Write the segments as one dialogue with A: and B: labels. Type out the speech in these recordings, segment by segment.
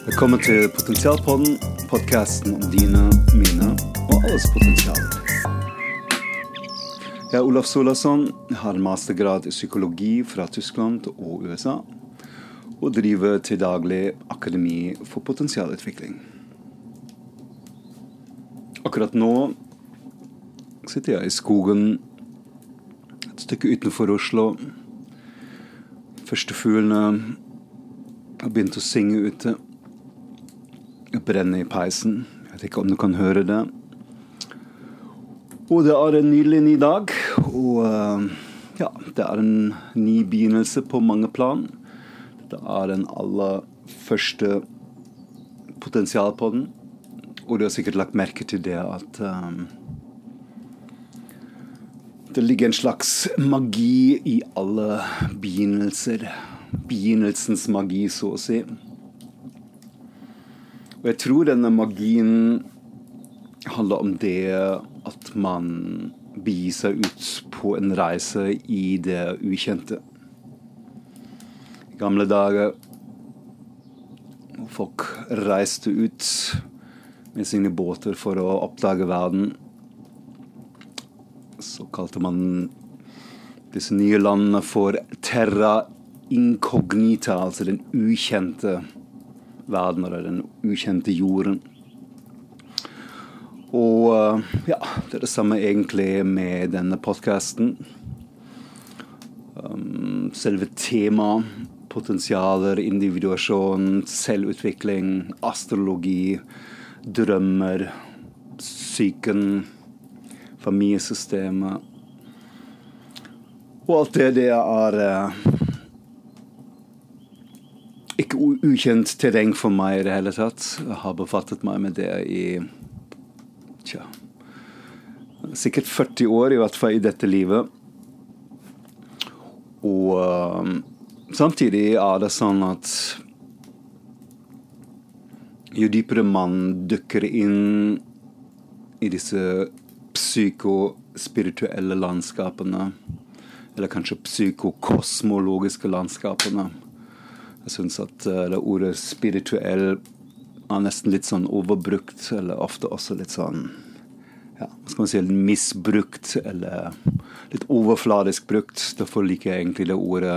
A: Velkommen til Potensialpodden, podkasten om dine, mine og alles potensial. Jeg er Olaf Solasson, har en mastergrad i psykologi fra Tyskland og USA, og driver til daglig Akademi for potensialutvikling. Akkurat nå sitter jeg i skogen et stykke utenfor Oslo. Første fuglene har begynt å synge ute. Det brenner i peisen. Jeg vet ikke om du kan høre det. Og det er en nydelig ny dag. Og eh, ja, det er en ny begynnelse på mange plan. Det er den aller første potensial på den. Og du har sikkert lagt merke til det at um, det ligger en slags magi i alle begynnelser. Begynnelsens magi, så å si. Og jeg tror denne magien handler om det at man begir seg ut på en reise i det ukjente. I gamle dager folk reiste ut med sine båter for å oppdage verden. Så kalte man disse nye landene for terra incognita, altså den ukjente verden, eller den ukjente jorden. Og eh, ja, det er det samme egentlig med denne podkasten. Um, selve temaet, potensialer, individuasjon, selvutvikling, astrologi, drømmer, psyken, familiesystemet Og alt det, det er uh, ikke ukjent terreng for meg i det hele tatt. Jeg har befattet meg med det i tja, sikkert 40 år, i hvert fall i dette livet. Og uh, samtidig er det sånn at jo dypere man dukker inn i disse psykospirituelle landskapene, eller kanskje psykokosmologiske landskapene syns at uh, det ordet spirituell er nesten litt sånn overbrukt, eller ofte også litt sånn ja, hva skal man si, misbrukt, eller litt overfladisk brukt. Derfor liker jeg egentlig det ordet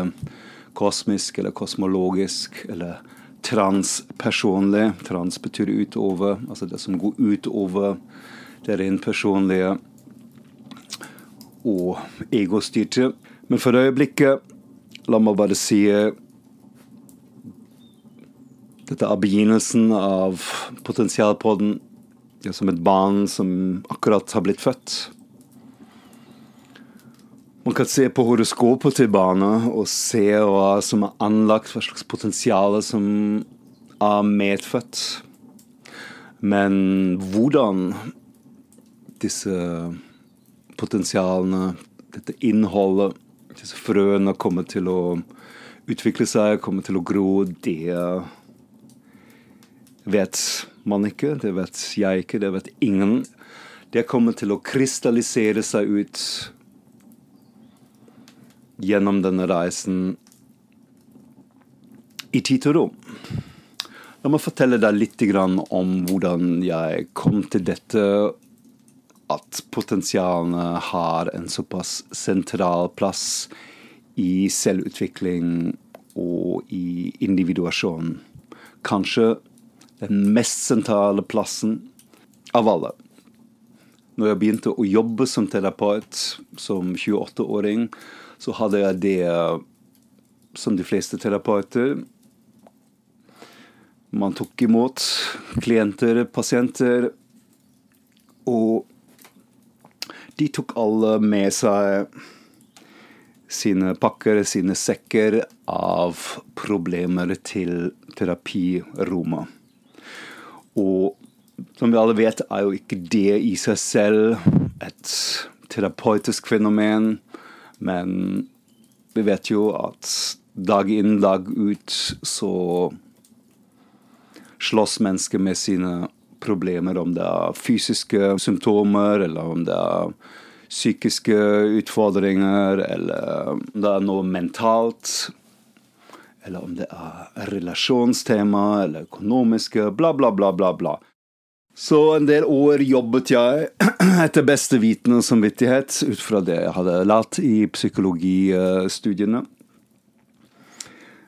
A: kosmisk eller kosmologisk, eller transpersonlig. Trans betyr utover, altså det som går utover det rent personlige og egostyrte. Men for øyeblikket, la meg bare si dette er begynnelsen av potensialpodden. Det er som et barn som akkurat har blitt født. Man kan se på horoskopet til barnet og se hva som er anlagt, hva slags potensial som er medfødt. Men hvordan disse potensialene, dette innholdet, disse frøene kommer til å utvikle seg, kommer til å gro, det vet man ikke. Det vet jeg ikke, det vet ingen. Det kommer til å krystallisere seg ut gjennom denne reisen i tid og rom. La meg fortelle deg litt om hvordan jeg kom til dette. At potensialene har en såpass sentral plass i selvutvikling og i individuasjon. Kanskje den mest sentrale plassen av alle. Når jeg begynte å jobbe som terapeut som 28-åring, så hadde jeg det som de fleste terapeuter. Man tok imot klienter, pasienter, og de tok alle med seg sine pakker, sine sekker av problemer til terapirommet. Og som vi alle vet, er jo ikke det i seg selv et terapeutisk fenomen. Men vi vet jo at dag inn, dag ut så slåss mennesker med sine problemer, om det er fysiske symptomer, eller om det er psykiske utfordringer, eller om det er noe mentalt. Eller om det er relasjonstema eller økonomiske, bla, bla, bla, bla, bla. Så en del år jobbet jeg etter beste vitende og samvittighet ut fra det jeg hadde lært i psykologistudiene.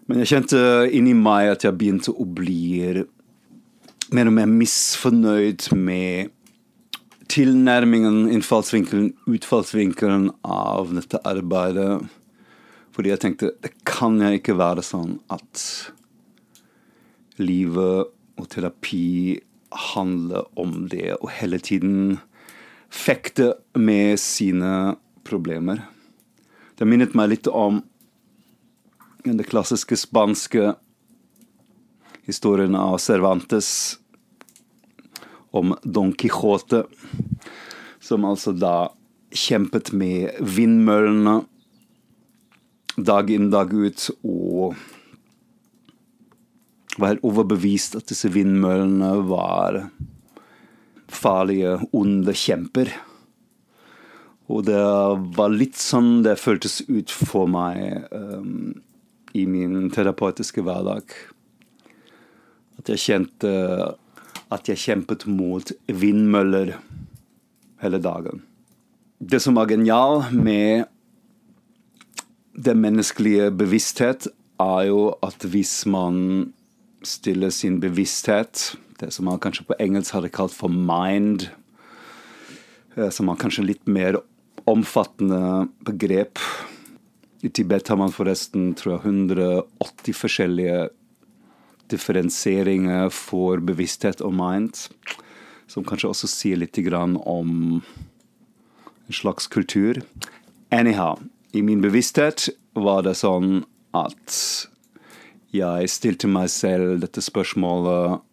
A: Men jeg kjente inni meg at jeg begynte å bli mer og mer misfornøyd med tilnærmingen, innfallsvinkelen, utfallsvinkelen av dette arbeidet. Fordi jeg tenkte det kan jeg ikke være sånn at livet og terapi handler om det å hele tiden fekte med sine problemer. Det minnet meg litt om den klassiske spanske historien av Cervantes om Don Quijote, som altså da kjempet med vindmøllene dag inn, dag ut, og var helt overbevist at disse vindmøllene var farlige, onde kjemper. Og det var litt sånn det føltes ut for meg um, i min terapeutiske hverdag. At jeg kjente at jeg kjempet mot vindmøller hele dagen. Det som var genial med den menneskelige bevissthet, er jo at hvis man stiller sin bevissthet, det som man kanskje på engelsk hadde kalt for mind, eh, som er kanskje litt mer omfattende begrep I Tibet har man forresten tror jeg, 180 forskjellige differensieringer for bevissthet og mind, som kanskje også sier litt om en slags kultur. Anyhow, i min bevissthet var det sånn at jeg stilte meg selv dette spørsmålet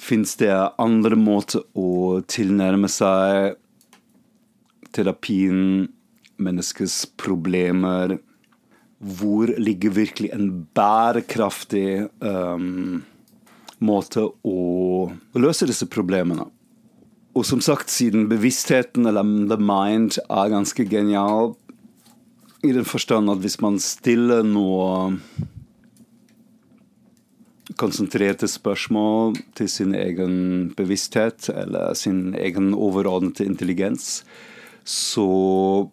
A: Fins det andre måter å tilnærme seg terapien, menneskets problemer, hvor ligger virkelig en bærekraftig um, måte å løse disse problemene. Og som sagt, siden bevisstheten, eller the mind, er ganske genial i den forstand at hvis man stiller noe konsentrerte spørsmål til sin egen bevissthet eller sin egen overordnede intelligens, så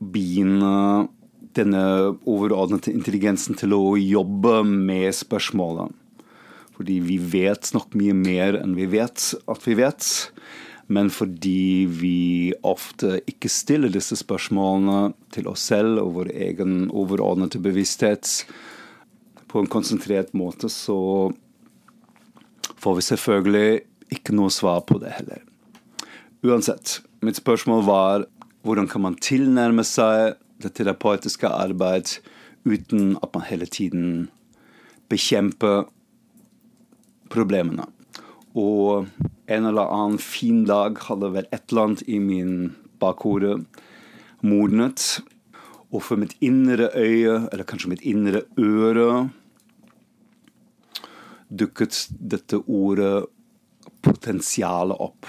A: begynner denne overordnede intelligensen til å jobbe med spørsmålet. Fordi vi vet nok mye mer enn vi vet at vi vet. Men fordi vi ofte ikke stiller disse spørsmålene til oss selv og vår egen overordnede bevissthet på en konsentrert måte, så får vi selvfølgelig ikke noe svar på det heller. Uansett, mitt spørsmål var hvordan kan man tilnærme seg det terapeutiske arbeid uten at man hele tiden bekjemper problemene. Og en eller annen fin dag hadde vel et eller annet i min bakhode modnet. Og for mitt indre øye, eller kanskje mitt indre øre, dukket dette ordet potensialet opp.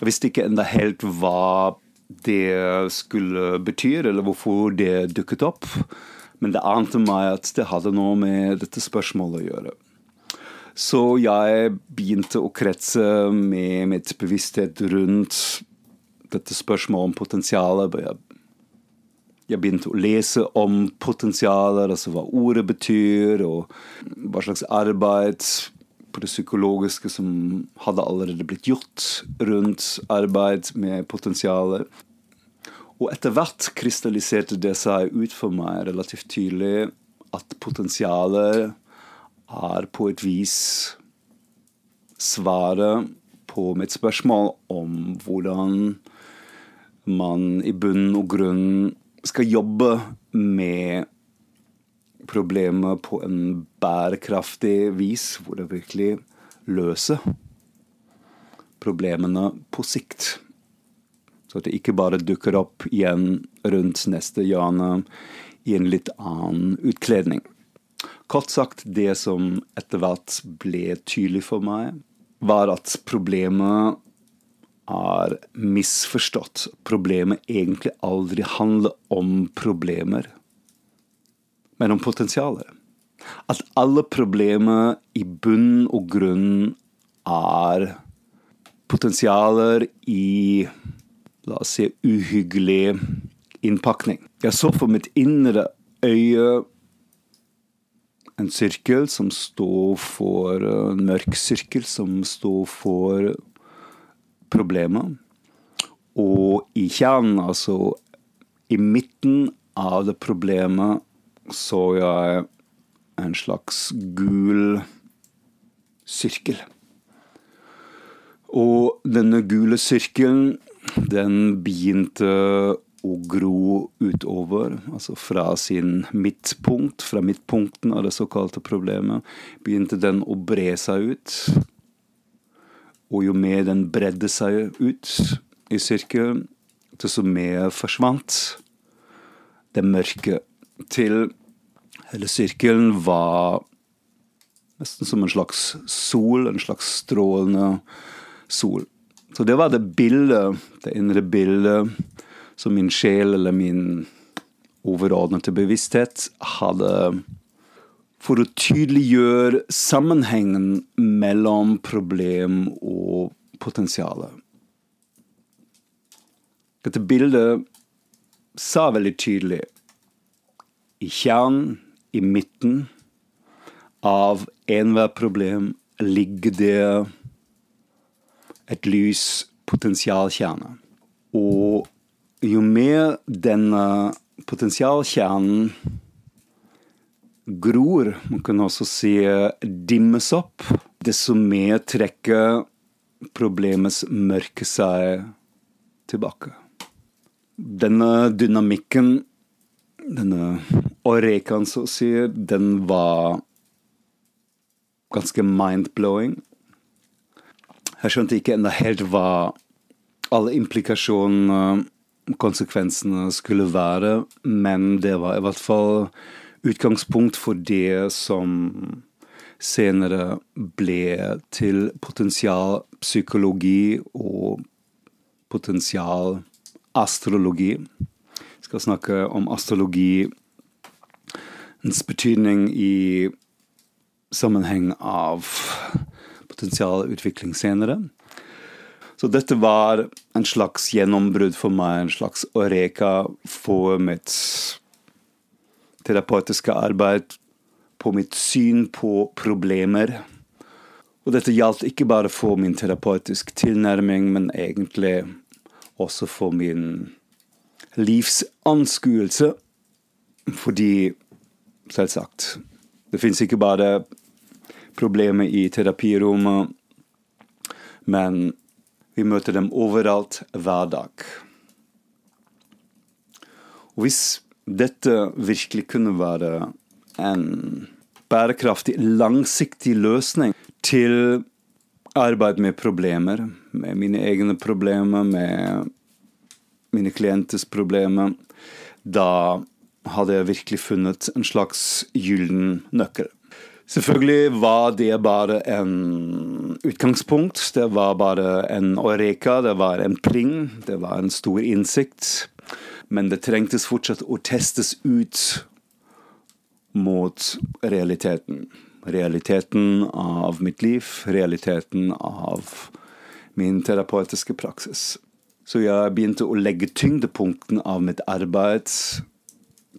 A: Jeg visste ikke enda helt hva det skulle bety, eller hvorfor det dukket opp. Men det ante meg at det hadde noe med dette spørsmålet å gjøre. Så jeg begynte å kretse med mitt bevissthet rundt dette spørsmålet om potensialet. Jeg begynte å lese om potensialet, altså hva ordet betyr, og hva slags arbeid på det psykologiske som hadde allerede blitt gjort rundt arbeid med potensialet. Og etter hvert krystalliserte det seg ut for meg relativt tydelig at potensialet er på et vis svaret på mitt spørsmål om hvordan man i bunn og grunn skal jobbe med problemet på en bærekraftig vis, hvor det virkelig løser problemene på sikt. Så at det ikke bare dukker opp igjen rundt neste hjørne i en litt annen utkledning. Kort sagt, det som etter hvert ble tydelig for meg, var at problemet er misforstått. Problemet egentlig aldri handler om problemer men om potensialet. At alle problemer i bunn og grunn er potensialer i la oss si uhyggelig innpakning. Jeg så for mitt indre øye en sirkel som står for En mørk sirkel som står for problemer. Og i kjernen, altså i midten av det problemet, så jeg en slags gul sirkel. Og denne gule sirkelen, den begynte å gro utover, altså fra sin midtpunkt, fra midtpunkten av det såkalte problemet, begynte den å bre seg ut. Og jo mer den bredde seg ut i sirkelen, desto mer forsvant det mørke til hele sirkelen var nesten som en slags sol, en slags strålende sol. Så det var det bildet, det indre bildet, som min sjel eller min overordnede bevissthet hadde for å tydeliggjøre sammenhengen mellom problem og potensialet. Dette bildet sa veldig tydelig i kjernen, i midten av enhver problem, ligger det et lys potensialkjerne. Og jo mer denne potensialkjernen gror, man kan også si dimmes opp, desto mer trekker problemets mørke seg tilbake. Denne dynamikken, denne orekaen, så å si, den var ganske mind-blowing. Jeg skjønte ikke ennå helt hva alle implikasjonene, konsekvensene, skulle være, men det var i hvert fall utgangspunkt for det som senere ble til potensialpsykologi og potensialastrologi. Jeg skal snakke om astrologiens betydning i sammenheng av potensialutvikling senere. Så dette var en slags gjennombrudd for meg, en slags oreka for mitt terapeutiske arbeid, på mitt syn på problemer. Og dette gjaldt ikke bare for min terapeutiske tilnærming, men egentlig også for min livsanskuelse. Fordi, selvsagt, det fins ikke bare problemer i terapirommet, men vi møter dem overalt hver dag. Og hvis dette virkelig kunne være en bærekraftig, langsiktig løsning til arbeid med problemer, med mine egne problemer, med mine klienters problemer, da hadde jeg virkelig funnet en slags gyllen nøkkel. Selvfølgelig var det bare en utgangspunkt. Det var bare en oreka, det var en pling, det var en stor innsikt. Men det trengtes fortsatt å testes ut mot realiteten. Realiteten av mitt liv, realiteten av min terapeutiske praksis. Så jeg begynte å legge tyngdepunkten av mitt arbeid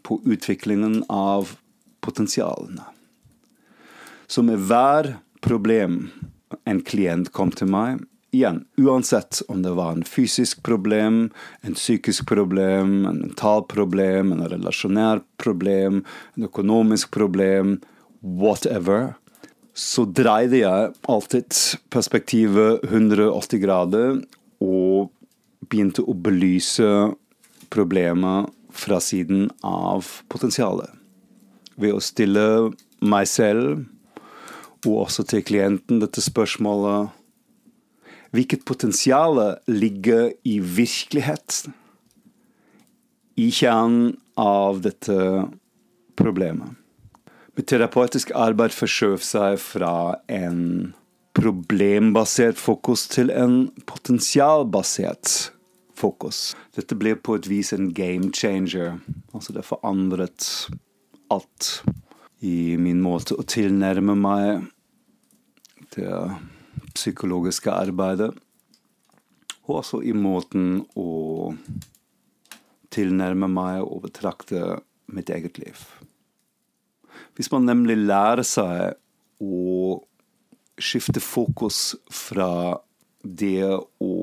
A: på utviklingen av potensialene. Så med hver problem en klient kom til meg, igjen, uansett om det var en fysisk problem, en psykisk problem, en mental problem, en relasjonær problem, en økonomisk problem, whatever, så dreide jeg alltid perspektivet 180 grader og begynte å belyse problemet fra siden av potensialet. Ved å stille meg selv og også til klienten dette spørsmålet Hvilket potensial ligger i virkelighet i kjernen av dette problemet? Mitt terapeutisk arbeid forskjøv seg fra en problembasert fokus til en potensialbasert fokus. Dette ble på et vis en game changer. Altså det forandret alt i min måte å tilnærme meg det psykologiske arbeidet, og også i måten å tilnærme meg og betrakte mitt eget liv. Hvis man nemlig lærer seg å skifte fokus fra det å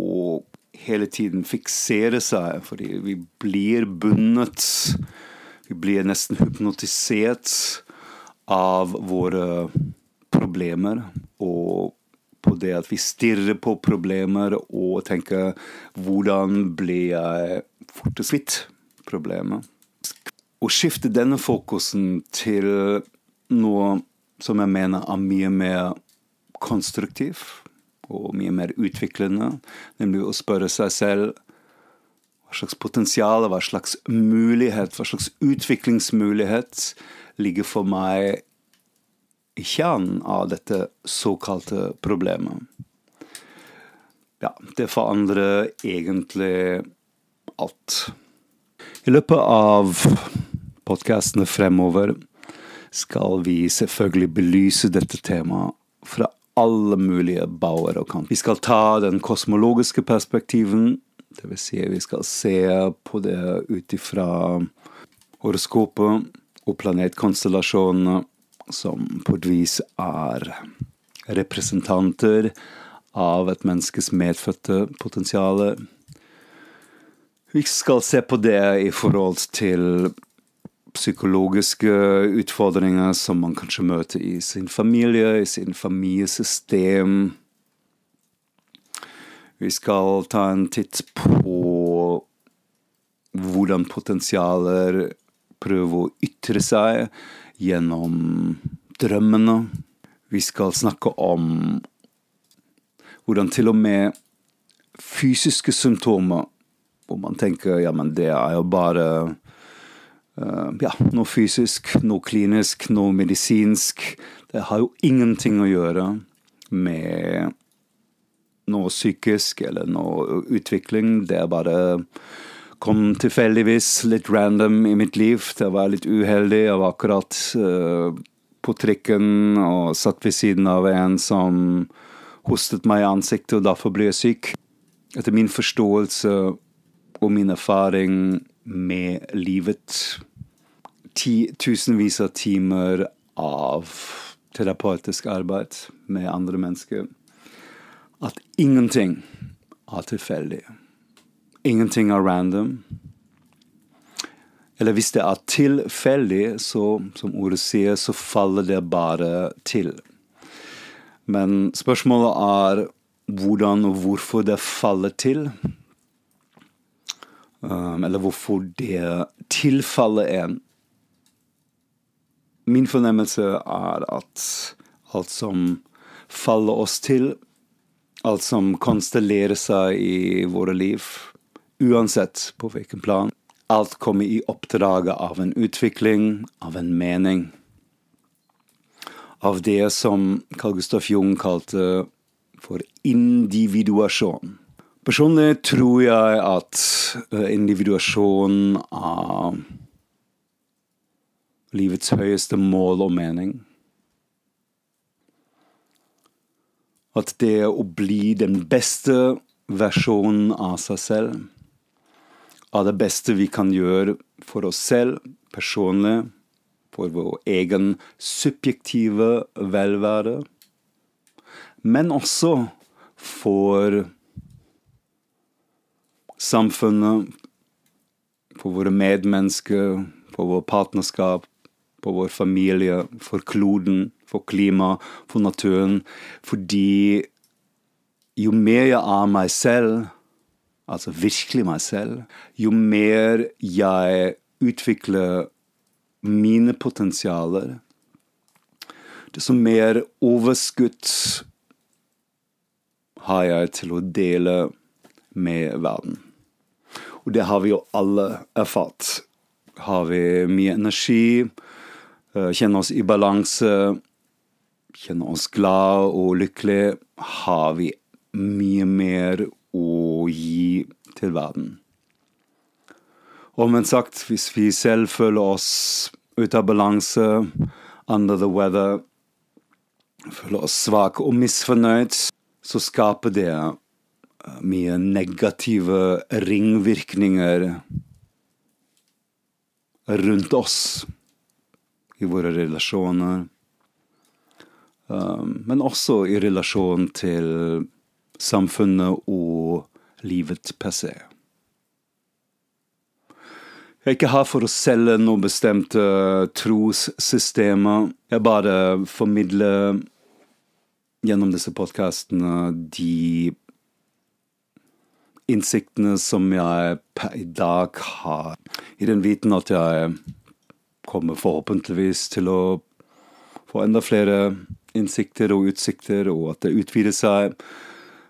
A: hele tiden fiksere seg, fordi vi blir bundet Vi blir nesten hypnotisert av våre problemer og på det at vi stirrer på problemer og tenker 'hvordan blir jeg fortest kvitt problemet'? Å skifte denne fokusen til noe som jeg mener er mye mer konstruktiv og mye mer utviklende, nemlig å spørre seg selv hva slags potensial, hva slags mulighet, hva slags utviklingsmulighet ligger for meg i kjernen av dette såkalte problemet. Ja, det forandrer egentlig alt. I løpet av podkastene fremover skal vi selvfølgelig belyse dette temaet fra alle mulige bauer og kanter. Vi skal ta den kosmologiske perspektiven, dvs. Si vi skal se på det ut ifra horoskopet og planetkonstellasjonene som på et vis er representanter av et menneskes medfødte potensial. Vi skal se på det i forhold til psykologiske utfordringer som man kanskje møter i sin familie, i sin familiesystem. Vi skal ta en titt på hvordan potensialer prøver å ytre seg gjennom drømmene. Vi skal snakke om hvordan til og med fysiske symptomer, hvor man tenker ja, men det er jo bare uh, ja, noe fysisk, noe klinisk, noe medisinsk. Det har jo ingenting å gjøre med noe psykisk eller noe utvikling. Det er bare kom tilfeldigvis litt random i mitt liv. Det var litt uheldig. Jeg var akkurat uh, på trikken og satt ved siden av en som hostet meg i ansiktet, og derfor ble jeg syk. Etter min forståelse og min erfaring med livet, tusenvis av timer av terapeutisk arbeid med andre mennesker, at ingenting er tilfeldig. Ingenting er random. Eller hvis det er tilfeldig, så, som ordet sier, så faller det bare til. Men spørsmålet er hvordan og hvorfor det faller til. Um, eller hvorfor det tilfaller en. Min fornemmelse er at alt som faller oss til, alt som konstellerer seg i våre liv, uansett på hvilken plan. Alt kommer i oppdraget av en utvikling, av en mening. Av det som Carl Gustav Jung kalte for individuasjon. Personlig tror jeg at eh, individuasjon er livets høyeste mål og mening. At det å bli den beste versjonen av seg selv. Av det beste vi kan gjøre for oss selv, personlig, for vår egen subjektive velvære, men også for samfunnet, for våre medmennesker, for vår partnerskap, for vår familie, for kloden, for klima, for naturen. Fordi jo mer jeg er meg selv, altså virkelig meg selv, jo mer jeg utvikler mine potensialer, desto mer overskudd har jeg til å dele med verden. Og det har vi jo alle erfart. Har vi mye energi, eh, kjenner oss i balanse, kjenner oss glad og lykkelig, har vi mye mer å gi til verden. Omvendt sagt, hvis vi selv føler oss ut av balanse, under the weather, føler oss svake og misfornøyd, så skaper det eh, mye negative ringvirkninger rundt oss i våre relasjoner. Um, men også i relasjon til samfunnet og livet per se. Jeg er ikke her for å selge noen bestemte trossystemer. Jeg bare formidler gjennom disse podkastene de innsiktene som jeg i dag har, i den viten at jeg kommer forhåpentligvis til å få enda flere innsikter og utsikter, og at det utvider seg.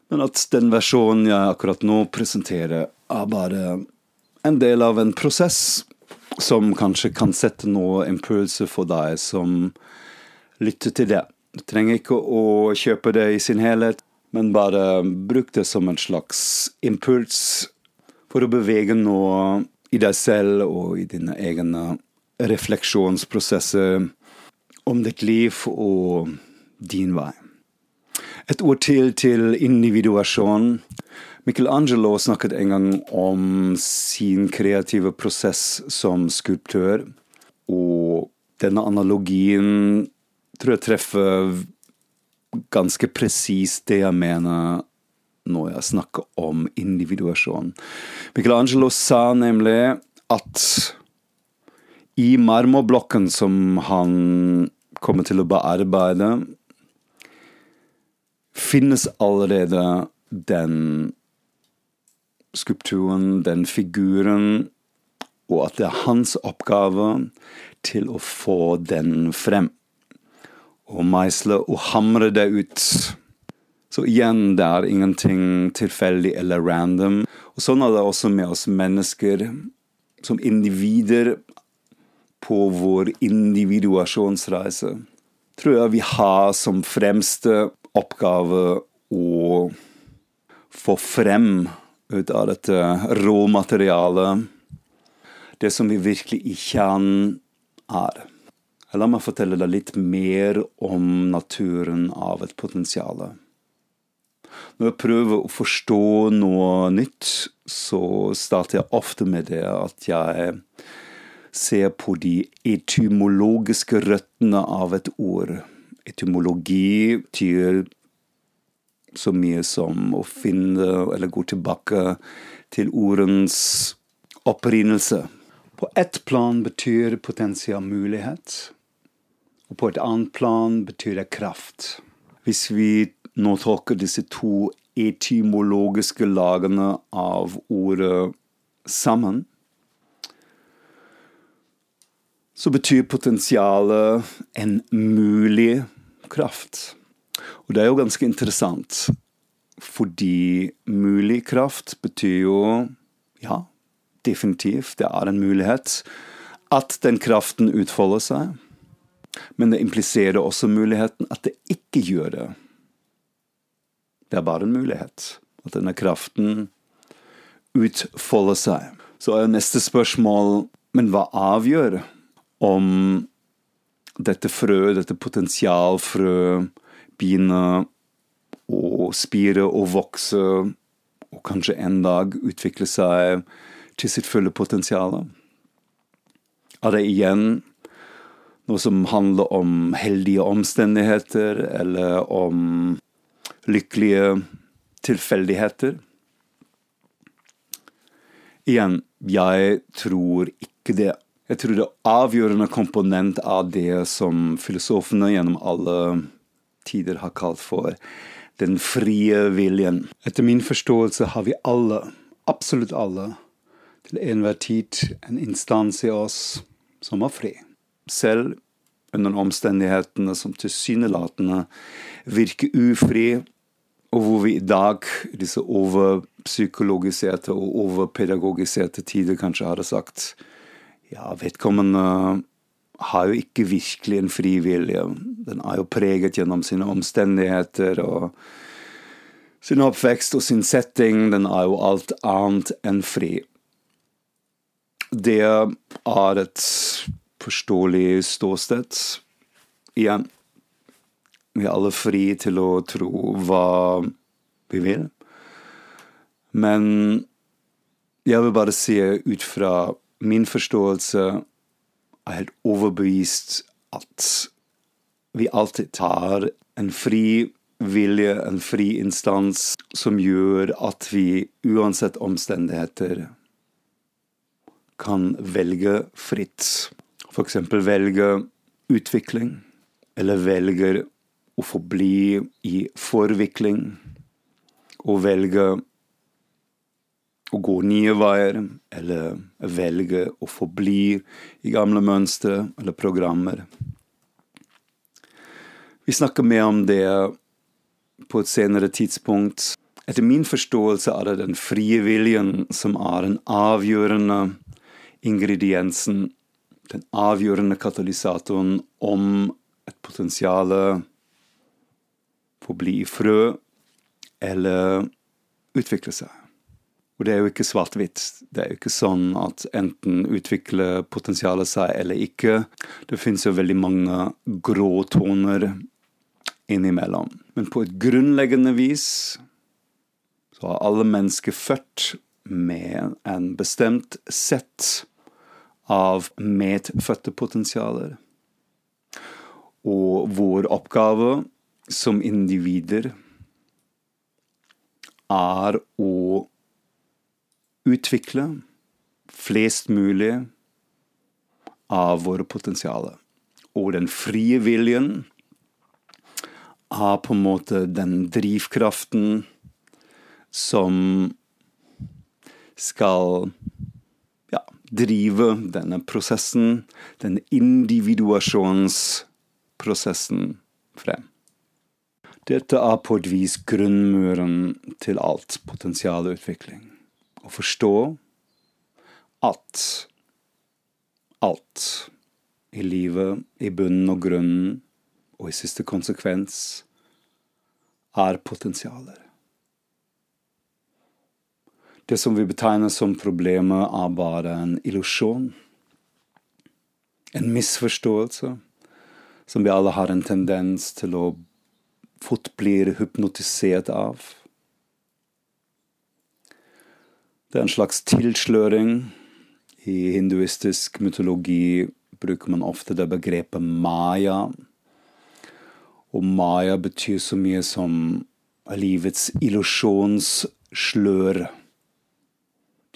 A: Men at den versjonen jeg akkurat nå presenterer, er bare en del av en prosess som kanskje kan sette noen impulser for deg som lytter til det. Du trenger ikke å kjøpe det i sin helhet, men bare bruk det som en slags impuls for å bevege noe i deg selv og i dine egne refleksjonsprosesser om ditt liv og din vei. Et ord til til individuasjon. Michelangelo snakket en gang om sin kreative prosess som skulptør, og denne analogien tror jeg treffer ganske presist det jeg mener når jeg snakker om individuasjon. Michelangelo sa nemlig at i marmorblokken som han kommer til å bearbeide, finnes allerede den skulpturen, den figuren, og at det er hans oppgave til å få den frem. Og meisle og hamre det ut. Så igjen, det er ingenting tilfeldig eller random. Og sånn er det også med oss mennesker. Som individer på vår individuasjonsreise, tror jeg vi har som fremste oppgave å få frem ut av dette råmaterialet det som vi virkelig i kjernen er. La meg fortelle deg litt mer om naturen av et potensial. Når jeg prøver å forstå noe nytt, så starter jeg ofte med det at jeg se på de etymologiske røttene av et ord. Etymologi betyr så mye som å finne eller gå tilbake til ordens opprinnelse. På ett plan betyr potensial mulighet, og på et annet plan betyr det kraft. Hvis vi nå tolker disse to etymologiske lagene av ordet sammen, så betyr potensialet en mulig kraft. Og det er jo ganske interessant, fordi mulig kraft betyr jo ja, definitivt, det er en mulighet at den kraften utfolder seg. Men det impliserer også muligheten at det ikke gjør det. Det er bare en mulighet at denne kraften utfolder seg. Så er neste spørsmål men hva avgjør om dette frøet, dette potensialfrø, begynner å spire og vokse, og kanskje en dag utvikle seg til sitt fulle potensial. Er det igjen noe som handler om heldige omstendigheter, eller om lykkelige tilfeldigheter? Igjen, jeg tror ikke det. Jeg tror det er avgjørende komponent av det som filosofene gjennom alle tider har kalt for den frie viljen. Etter min forståelse har vi alle, absolutt alle, til enhver tid en instans i oss som er fri. Selv under omstendighetene som tilsynelatende virker ufri, og hvor vi i dag, disse overpsykologiserte og overpedagogiserte tider, kanskje hadde sagt ja, vedkommende har jo ikke virkelig en fri vilje. Den er jo preget gjennom sine omstendigheter og sin oppvekst og sin setting. Den er jo alt annet enn fri. Det er et forståelig ståsted. Igjen, vi er alle fri til å tro hva vi vil. Men jeg vil bare si ut fra min forståelse er helt overbevist at vi alltid tar en fri vilje, en fri instans, som gjør at vi uansett omstendigheter kan velge fritt. F.eks. velge utvikling, eller velger å forbli i forvikling, og velge å gå nye veier, eller velge å forbli i gamle mønstre eller programmer. Vi snakker mer om det på et senere tidspunkt. Etter min forståelse er det den frie viljen som er den avgjørende ingrediensen, den avgjørende katalysatoren om et potensial å bli frø eller utvikle seg. Og det er jo ikke svart-hvitt. Det er jo ikke sånn at enten utvikler potensialet seg eller ikke. Det finnes jo veldig mange gråtoner innimellom. Men på et grunnleggende vis så er alle mennesker født med en bestemt sett av medfødte potensialer. Og vår oppgave som individer er å utvikle flest mulig av våre potensialer. Og den frie viljen er på en måte den drivkraften som skal ja, drive denne prosessen, denne individuasjonsprosessen, frem. Dette er på et vis grunnmuren til alt potensialutvikling. Å forstå at alt i livet, i bunnen og grunnen, og i siste konsekvens, er potensialer. Det som vi betegner som problemet, er bare en illusjon. En misforståelse som vi alle har en tendens til å fort bli hypnotisert av. Det er en slags tilsløring. I hinduistisk mytologi bruker man ofte det begrepet maya. Og maya betyr så mye som livets illusjonsslør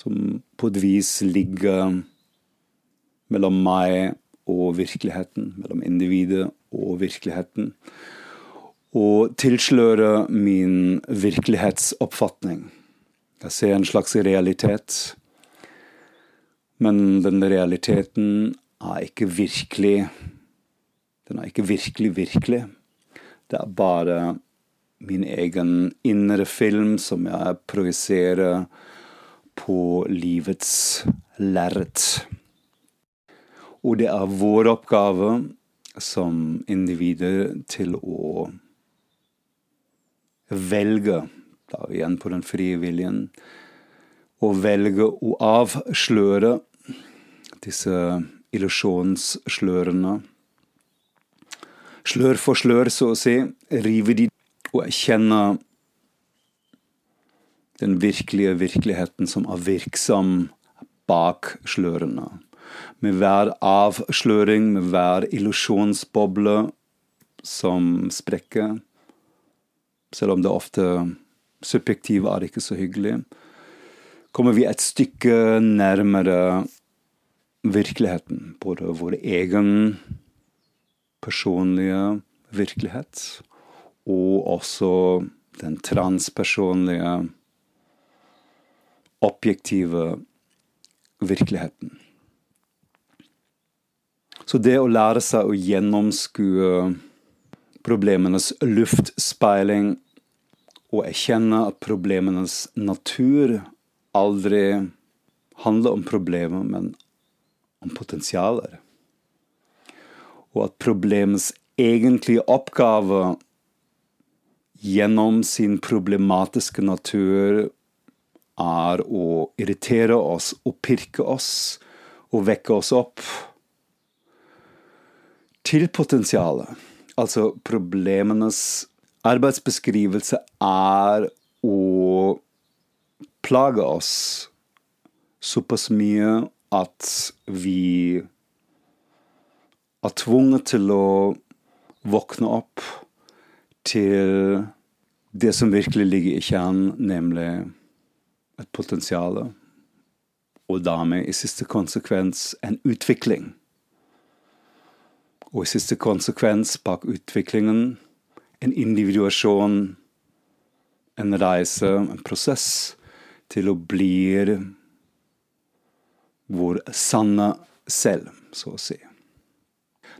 A: som på et vis ligger mellom meg og virkeligheten, mellom individet og virkeligheten. Og tilslører min virkelighetsoppfatning. Jeg ser en slags realitet, men den realiteten er ikke virkelig Den er ikke virkelig virkelig. Det er bare min egen indre film som jeg projiserer på livets lerret. Og det er vår oppgave som individer til å velge, da igjen på den frie viljen, å velge å avsløre disse illusjonsslørene. Slør for slør, så å si. Rive de og erkjenne den virkelige virkeligheten som er virksom bak slørene. Med hver avsløring, med hver illusjonsboble som sprekker, selv om det ofte subjektive er ikke så hyggelig, kommer vi et stykke nærmere virkeligheten. Både vår egen personlige virkelighet og også den transpersonlige objektive virkeligheten. Så det å lære seg å gjennomskue problemenes luftspeiling og erkjenne at problemenes natur aldri handler om problemer, men om potensialer. Og at problemets egentlige oppgave gjennom sin problematiske natur er å irritere oss og pirke oss og vekke oss opp. til potensialet. Altså problemenes arbeidsbeskrivelse er å plage oss såpass mye at vi er tvunget til å våkne opp til det som virkelig ligger i kjernen, nemlig et potensial, og dermed i siste konsekvens en utvikling. Og i siste konsekvens bak utviklingen en individuasjon, en reise, en prosess til å bli vår sanne selv, så å si.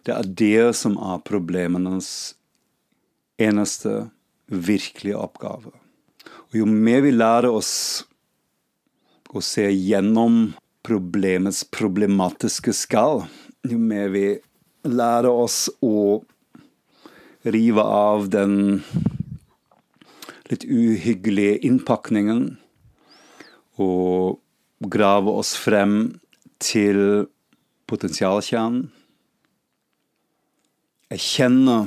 A: Det er det som er problemenes eneste virkelige oppgave. Og jo mer vi lærer oss å se gjennom problemets problematiske skall, jo mer vi lærer oss å rive av den litt uhyggelige innpakningen og grave oss frem til potensialkjernen. Erkjenne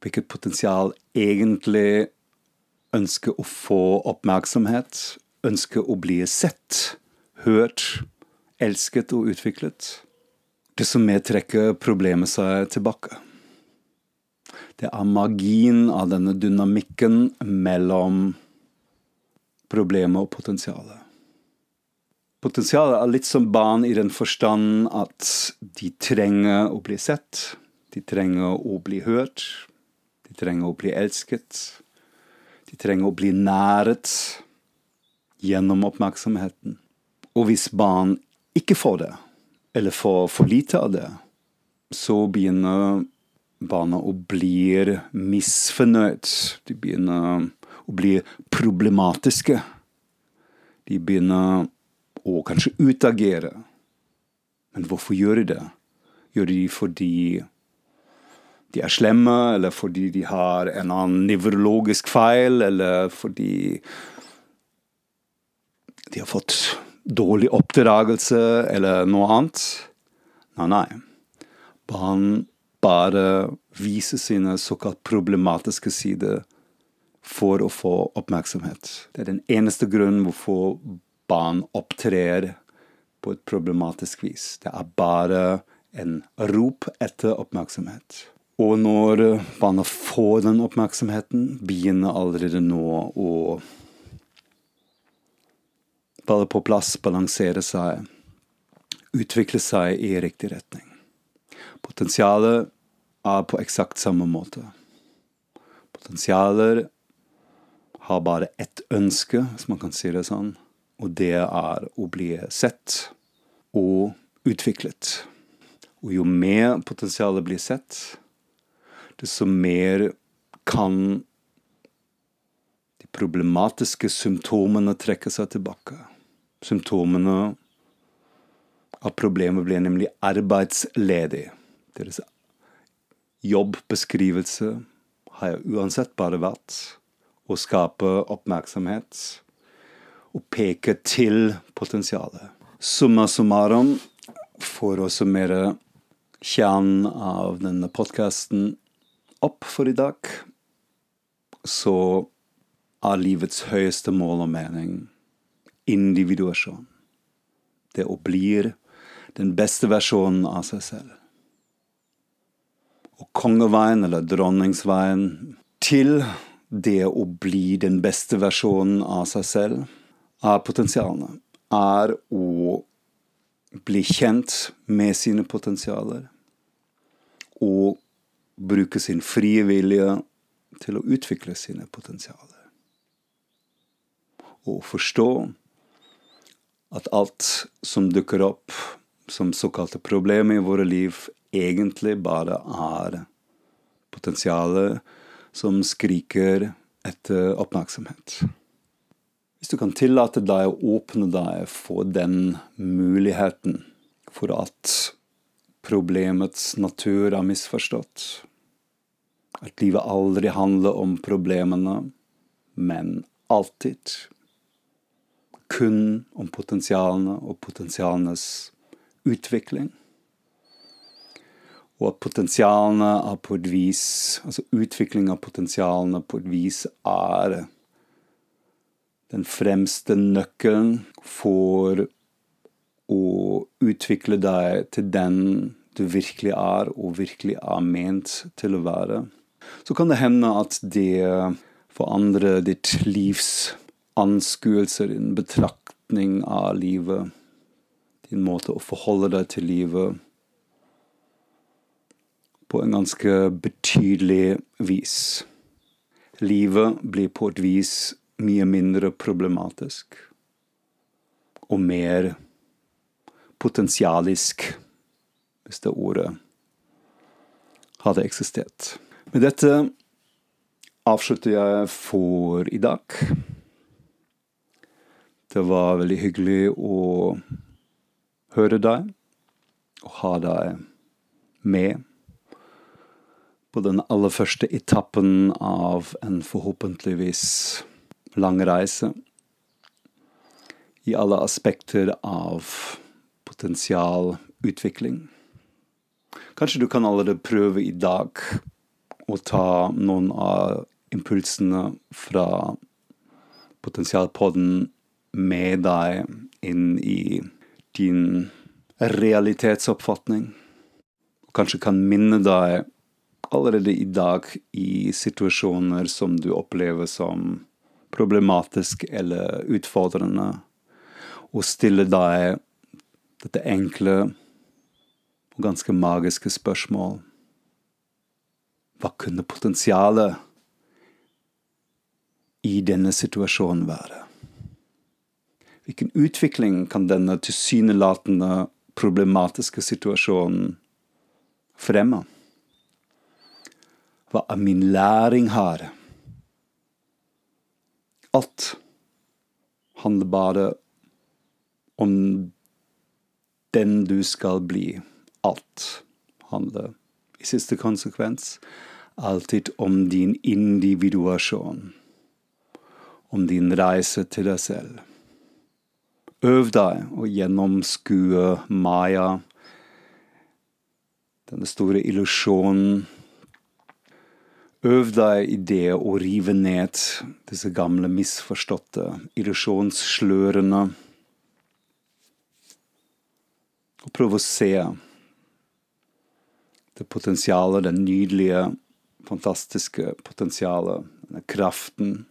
A: hvilket potensial egentlig ønsker å få oppmerksomhet, ønsker å bli sett, hørt, elsket og utviklet Det som trekker problemet seg tilbake. Det er magien av denne dynamikken mellom problemet og potensialet. Potensialet er litt som barn i den forstand at de trenger å bli sett. De trenger å bli hørt. De trenger å bli elsket. De trenger å bli næret gjennom oppmerksomheten. Og hvis barn ikke får det, eller får for lite av det, så begynner barna å bli misfornøyd. De begynner å bli problematiske. De begynner å kanskje utagere. Men hvorfor gjør de det? Gjør de fordi de er slemme, eller fordi de har en annen nevrologisk feil, eller fordi de har fått dårlig oppdragelse eller noe annet. Nei, nei. Han bare vise sine såkalt problematiske sider for å få oppmerksomhet. Det er den eneste grunnen hvorfor barn opptrer på et problematisk vis. Det er bare en rop etter oppmerksomhet. Og når barna får den oppmerksomheten, begynner allerede nå å falle på plass, balansere seg, utvikle seg i riktig retning. Potensialet er på eksakt samme måte. Potensialer har bare ett ønske, hvis man kan si det sånn, og det er å bli sett og utviklet. Og jo mer potensialet blir sett, desto mer kan de problematiske symptomene trekke seg tilbake. Symptomene av problemet blir nemlig arbeidsledig. Deres jobbeskrivelse har jeg uansett bare vært å skape oppmerksomhet og peke til potensialet. Summa summarum, for å summere kjernen av denne podkasten opp for i dag, så er livets høyeste mål og mening individuasjon. Det å bli den beste versjonen av seg selv. Og kongeveien, eller dronningsveien, til det å bli den beste versjonen av seg selv, er potensialene. Er å bli kjent med sine potensialer. Og bruke sin frie vilje til å utvikle sine potensialer. Og forstå at alt som dukker opp som såkalte problemer i våre liv, egentlig bare er potensialet som skriker etter oppmerksomhet. Hvis du kan tillate deg å åpne deg for den muligheten for at problemets natur er misforstått, at livet aldri handler om problemene, men alltid kun om potensialene og potensialenes utvikling. Og at potensialene er på et vis Altså utvikling av potensialene på et vis er den fremste nøkkelen for å utvikle deg til den du virkelig er, og virkelig er ment til å være. Så kan det hende at det forandrer ditt livs anskuelser, din betraktning av livet, din måte å forholde deg til livet på en ganske betydelig vis. Livet blir på et vis mye mindre problematisk og mer potensialisk, hvis det ordet hadde eksistert. Med dette avslutter jeg for i dag. Det var veldig hyggelig å høre deg og ha deg med på den aller første etappen av en forhåpentligvis lang reise i alle aspekter av potensialutvikling. Kanskje du kan allerede prøve i dag å ta noen av impulsene fra potensialpodden med deg inn i din realitetsoppfatning. Kanskje kan minne deg allerede i dag i situasjoner som du opplever som problematisk eller utfordrende, og stille deg dette enkle og ganske magiske spørsmål. Hva kunne potensialet i denne situasjonen være? Hvilken utvikling kan denne tilsynelatende problematiske situasjonen fremme? Hva er min læring her? Alt handler bare om den du skal bli. Alt handler i siste konsekvens alltid om din individuasjon, om din reise til deg selv. Øv deg å gjennomskue Maya, denne store illusjonen. Øv deg i det å rive ned disse gamle, misforståtte illusjonsslørene. Og prøv å se det potensialet, det nydelige, fantastiske potensialet, denne kraften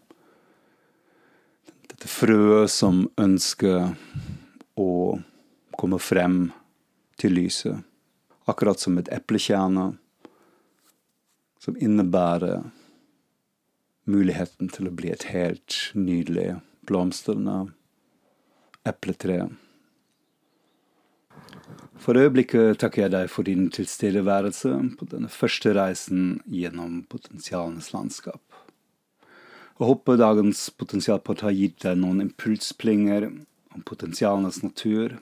A: dette frøet som ønsker å komme frem til lyset. Akkurat som et eplekjerne som innebærer muligheten til å bli et helt nydelig, blomstrende epletre. For øyeblikket takker jeg deg for din tilstedeværelse på denne første reisen gjennom potensialenes landskap. Jeg håper dagens potensialport har gitt deg noen impulsplinger om potensialenes natur,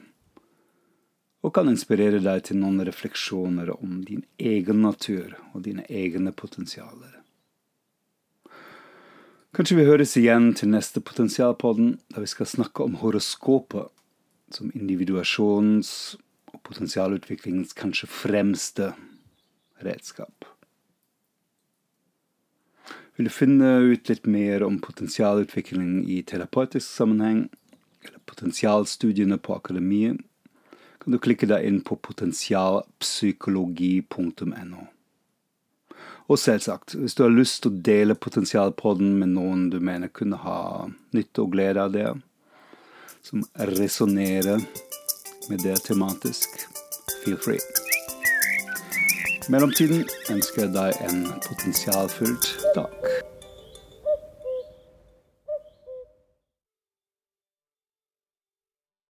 A: og kan inspirere deg til noen refleksjoner om din egen natur og dine egne potensialer. Kanskje vi høres igjen til neste Potensialpodden, da vi skal snakke om horoskopet som individuasjonens og potensialutviklingens kanskje fremste redskap. Vil du finne ut litt mer om potensialutvikling i terapeutisk sammenheng, eller potensialstudiene på akademiet, kan du klikke deg inn på potensialpsykologi.no. Og selvsagt, hvis du har lyst til å dele potensialpodden med noen du mener kunne ha nytte og glede av det, som resonnerer med det tematisk, feel free mellomtiden ønsker jeg deg en potensialfylt dag.